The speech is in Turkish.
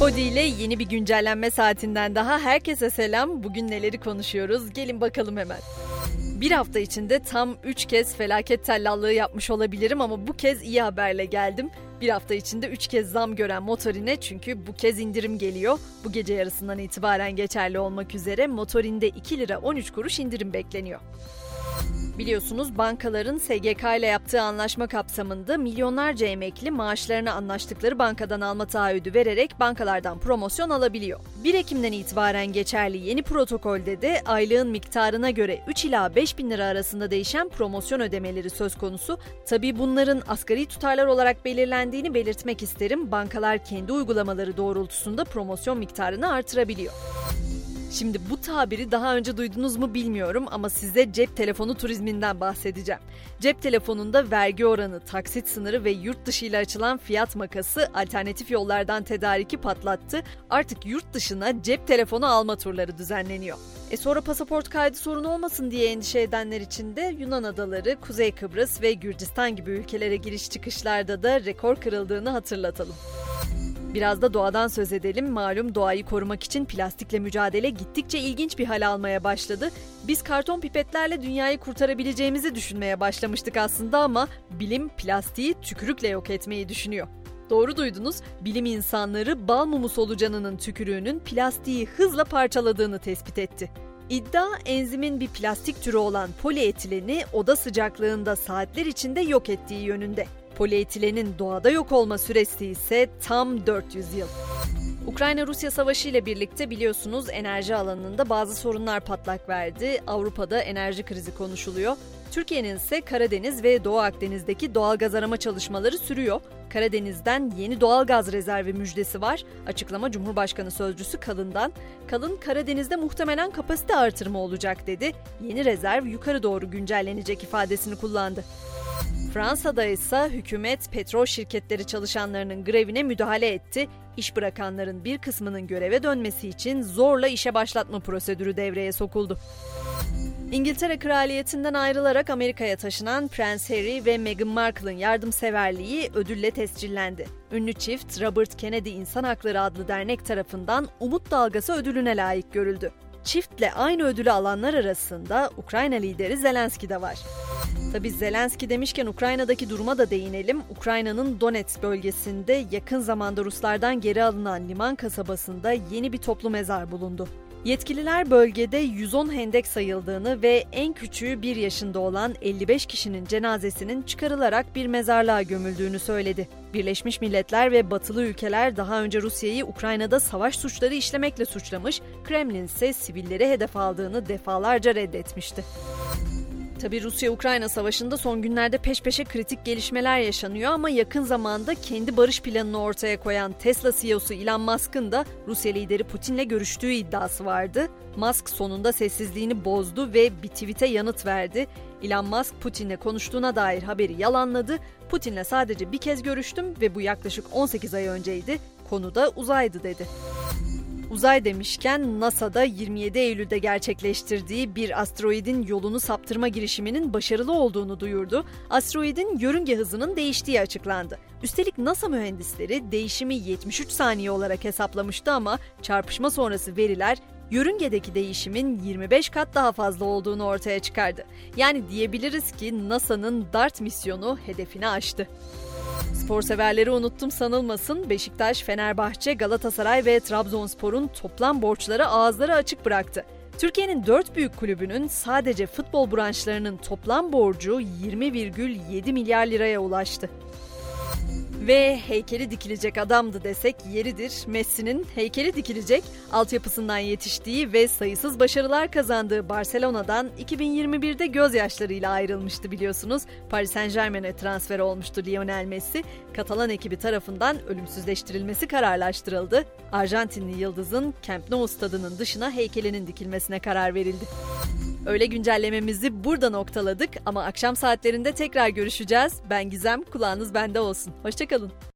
Podi ile yeni bir güncellenme saatinden daha herkese selam. Bugün neleri konuşuyoruz? Gelin bakalım hemen. Bir hafta içinde tam 3 kez felaket tellallığı yapmış olabilirim ama bu kez iyi haberle geldim. Bir hafta içinde 3 kez zam gören motorine çünkü bu kez indirim geliyor. Bu gece yarısından itibaren geçerli olmak üzere motorinde 2 lira 13 kuruş indirim bekleniyor. Biliyorsunuz bankaların SGK ile yaptığı anlaşma kapsamında milyonlarca emekli maaşlarını anlaştıkları bankadan alma taahhüdü vererek bankalardan promosyon alabiliyor. 1 Ekim'den itibaren geçerli yeni protokolde de aylığın miktarına göre 3 ila 5 bin lira arasında değişen promosyon ödemeleri söz konusu. Tabi bunların asgari tutarlar olarak belirlendiğini belirtmek isterim. Bankalar kendi uygulamaları doğrultusunda promosyon miktarını artırabiliyor. Şimdi bu tabiri daha önce duydunuz mu bilmiyorum ama size cep telefonu turizminden bahsedeceğim. Cep telefonunda vergi oranı, taksit sınırı ve yurt dışı ile açılan fiyat makası alternatif yollardan tedariki patlattı. Artık yurt dışına cep telefonu alma turları düzenleniyor. E sonra pasaport kaydı sorunu olmasın diye endişe edenler için de Yunan adaları, Kuzey Kıbrıs ve Gürcistan gibi ülkelere giriş çıkışlarda da rekor kırıldığını hatırlatalım. Biraz da doğadan söz edelim. Malum doğayı korumak için plastikle mücadele gittikçe ilginç bir hal almaya başladı. Biz karton pipetlerle dünyayı kurtarabileceğimizi düşünmeye başlamıştık aslında ama bilim plastiği tükürükle yok etmeyi düşünüyor. Doğru duydunuz. Bilim insanları bal mumu solucanının tükürüğünün plastiği hızla parçaladığını tespit etti. İddia enzimin bir plastik türü olan polietileni oda sıcaklığında saatler içinde yok ettiği yönünde. Polietilenin doğada yok olma süresi ise tam 400 yıl. Ukrayna-Rusya savaşı ile birlikte biliyorsunuz enerji alanında bazı sorunlar patlak verdi. Avrupa'da enerji krizi konuşuluyor. Türkiye'nin ise Karadeniz ve Doğu Akdeniz'deki doğal gaz arama çalışmaları sürüyor. Karadeniz'den yeni doğal gaz rezervi müjdesi var. Açıklama Cumhurbaşkanı Sözcüsü Kalın'dan. Kalın Karadeniz'de muhtemelen kapasite artırımı olacak dedi. Yeni rezerv yukarı doğru güncellenecek ifadesini kullandı. Fransa'da ise hükümet petrol şirketleri çalışanlarının grevine müdahale etti. İş bırakanların bir kısmının göreve dönmesi için zorla işe başlatma prosedürü devreye sokuldu. İngiltere Kraliyetinden ayrılarak Amerika'ya taşınan Prens Harry ve Meghan Markle'ın yardımseverliği ödülle tescillendi. Ünlü çift Robert Kennedy İnsan Hakları adlı dernek tarafından Umut Dalgası ödülüne layık görüldü. Çiftle aynı ödülü alanlar arasında Ukrayna lideri Zelenski de var. Tabi Zelenski demişken Ukrayna'daki duruma da değinelim. Ukrayna'nın Donetsk bölgesinde yakın zamanda Ruslardan geri alınan liman kasabasında yeni bir toplu mezar bulundu. Yetkililer bölgede 110 hendek sayıldığını ve en küçüğü 1 yaşında olan 55 kişinin cenazesinin çıkarılarak bir mezarlığa gömüldüğünü söyledi. Birleşmiş Milletler ve batılı ülkeler daha önce Rusya'yı Ukrayna'da savaş suçları işlemekle suçlamış, Kremlin ise sivilleri hedef aldığını defalarca reddetmişti. Tabi Rusya-Ukrayna savaşında son günlerde peş peşe kritik gelişmeler yaşanıyor ama yakın zamanda kendi barış planını ortaya koyan Tesla CEO'su Elon Musk'ın da Rusya lideri Putin'le görüştüğü iddiası vardı. Musk sonunda sessizliğini bozdu ve bir tweet'e yanıt verdi. Elon Musk Putin'le konuştuğuna dair haberi yalanladı. Putin'le sadece bir kez görüştüm ve bu yaklaşık 18 ay önceydi. Konu da uzaydı dedi. Uzay demişken NASA'da 27 Eylül'de gerçekleştirdiği bir asteroidin yolunu saptırma girişiminin başarılı olduğunu duyurdu. Asteroidin yörünge hızının değiştiği açıklandı. Üstelik NASA mühendisleri değişimi 73 saniye olarak hesaplamıştı ama çarpışma sonrası veriler yörüngedeki değişimin 25 kat daha fazla olduğunu ortaya çıkardı. Yani diyebiliriz ki NASA'nın DART misyonu hedefini aştı. Spor severleri unuttum sanılmasın. Beşiktaş, Fenerbahçe, Galatasaray ve Trabzonspor'un toplam borçları ağızları açık bıraktı. Türkiye'nin dört büyük kulübünün sadece futbol branşlarının toplam borcu 20,7 milyar liraya ulaştı. Ve heykeli dikilecek adamdı desek yeridir. Messi'nin heykeli dikilecek, altyapısından yetiştiği ve sayısız başarılar kazandığı Barcelona'dan 2021'de gözyaşlarıyla ayrılmıştı biliyorsunuz. Paris Saint Germain'e transfer olmuştu Lionel Messi. Katalan ekibi tarafından ölümsüzleştirilmesi kararlaştırıldı. Arjantinli yıldızın Camp Nou stadının dışına heykelinin dikilmesine karar verildi. Öyle güncellememizi burada noktaladık ama akşam saatlerinde tekrar görüşeceğiz. Ben Gizem, kulağınız bende olsun. Hoşçakalın.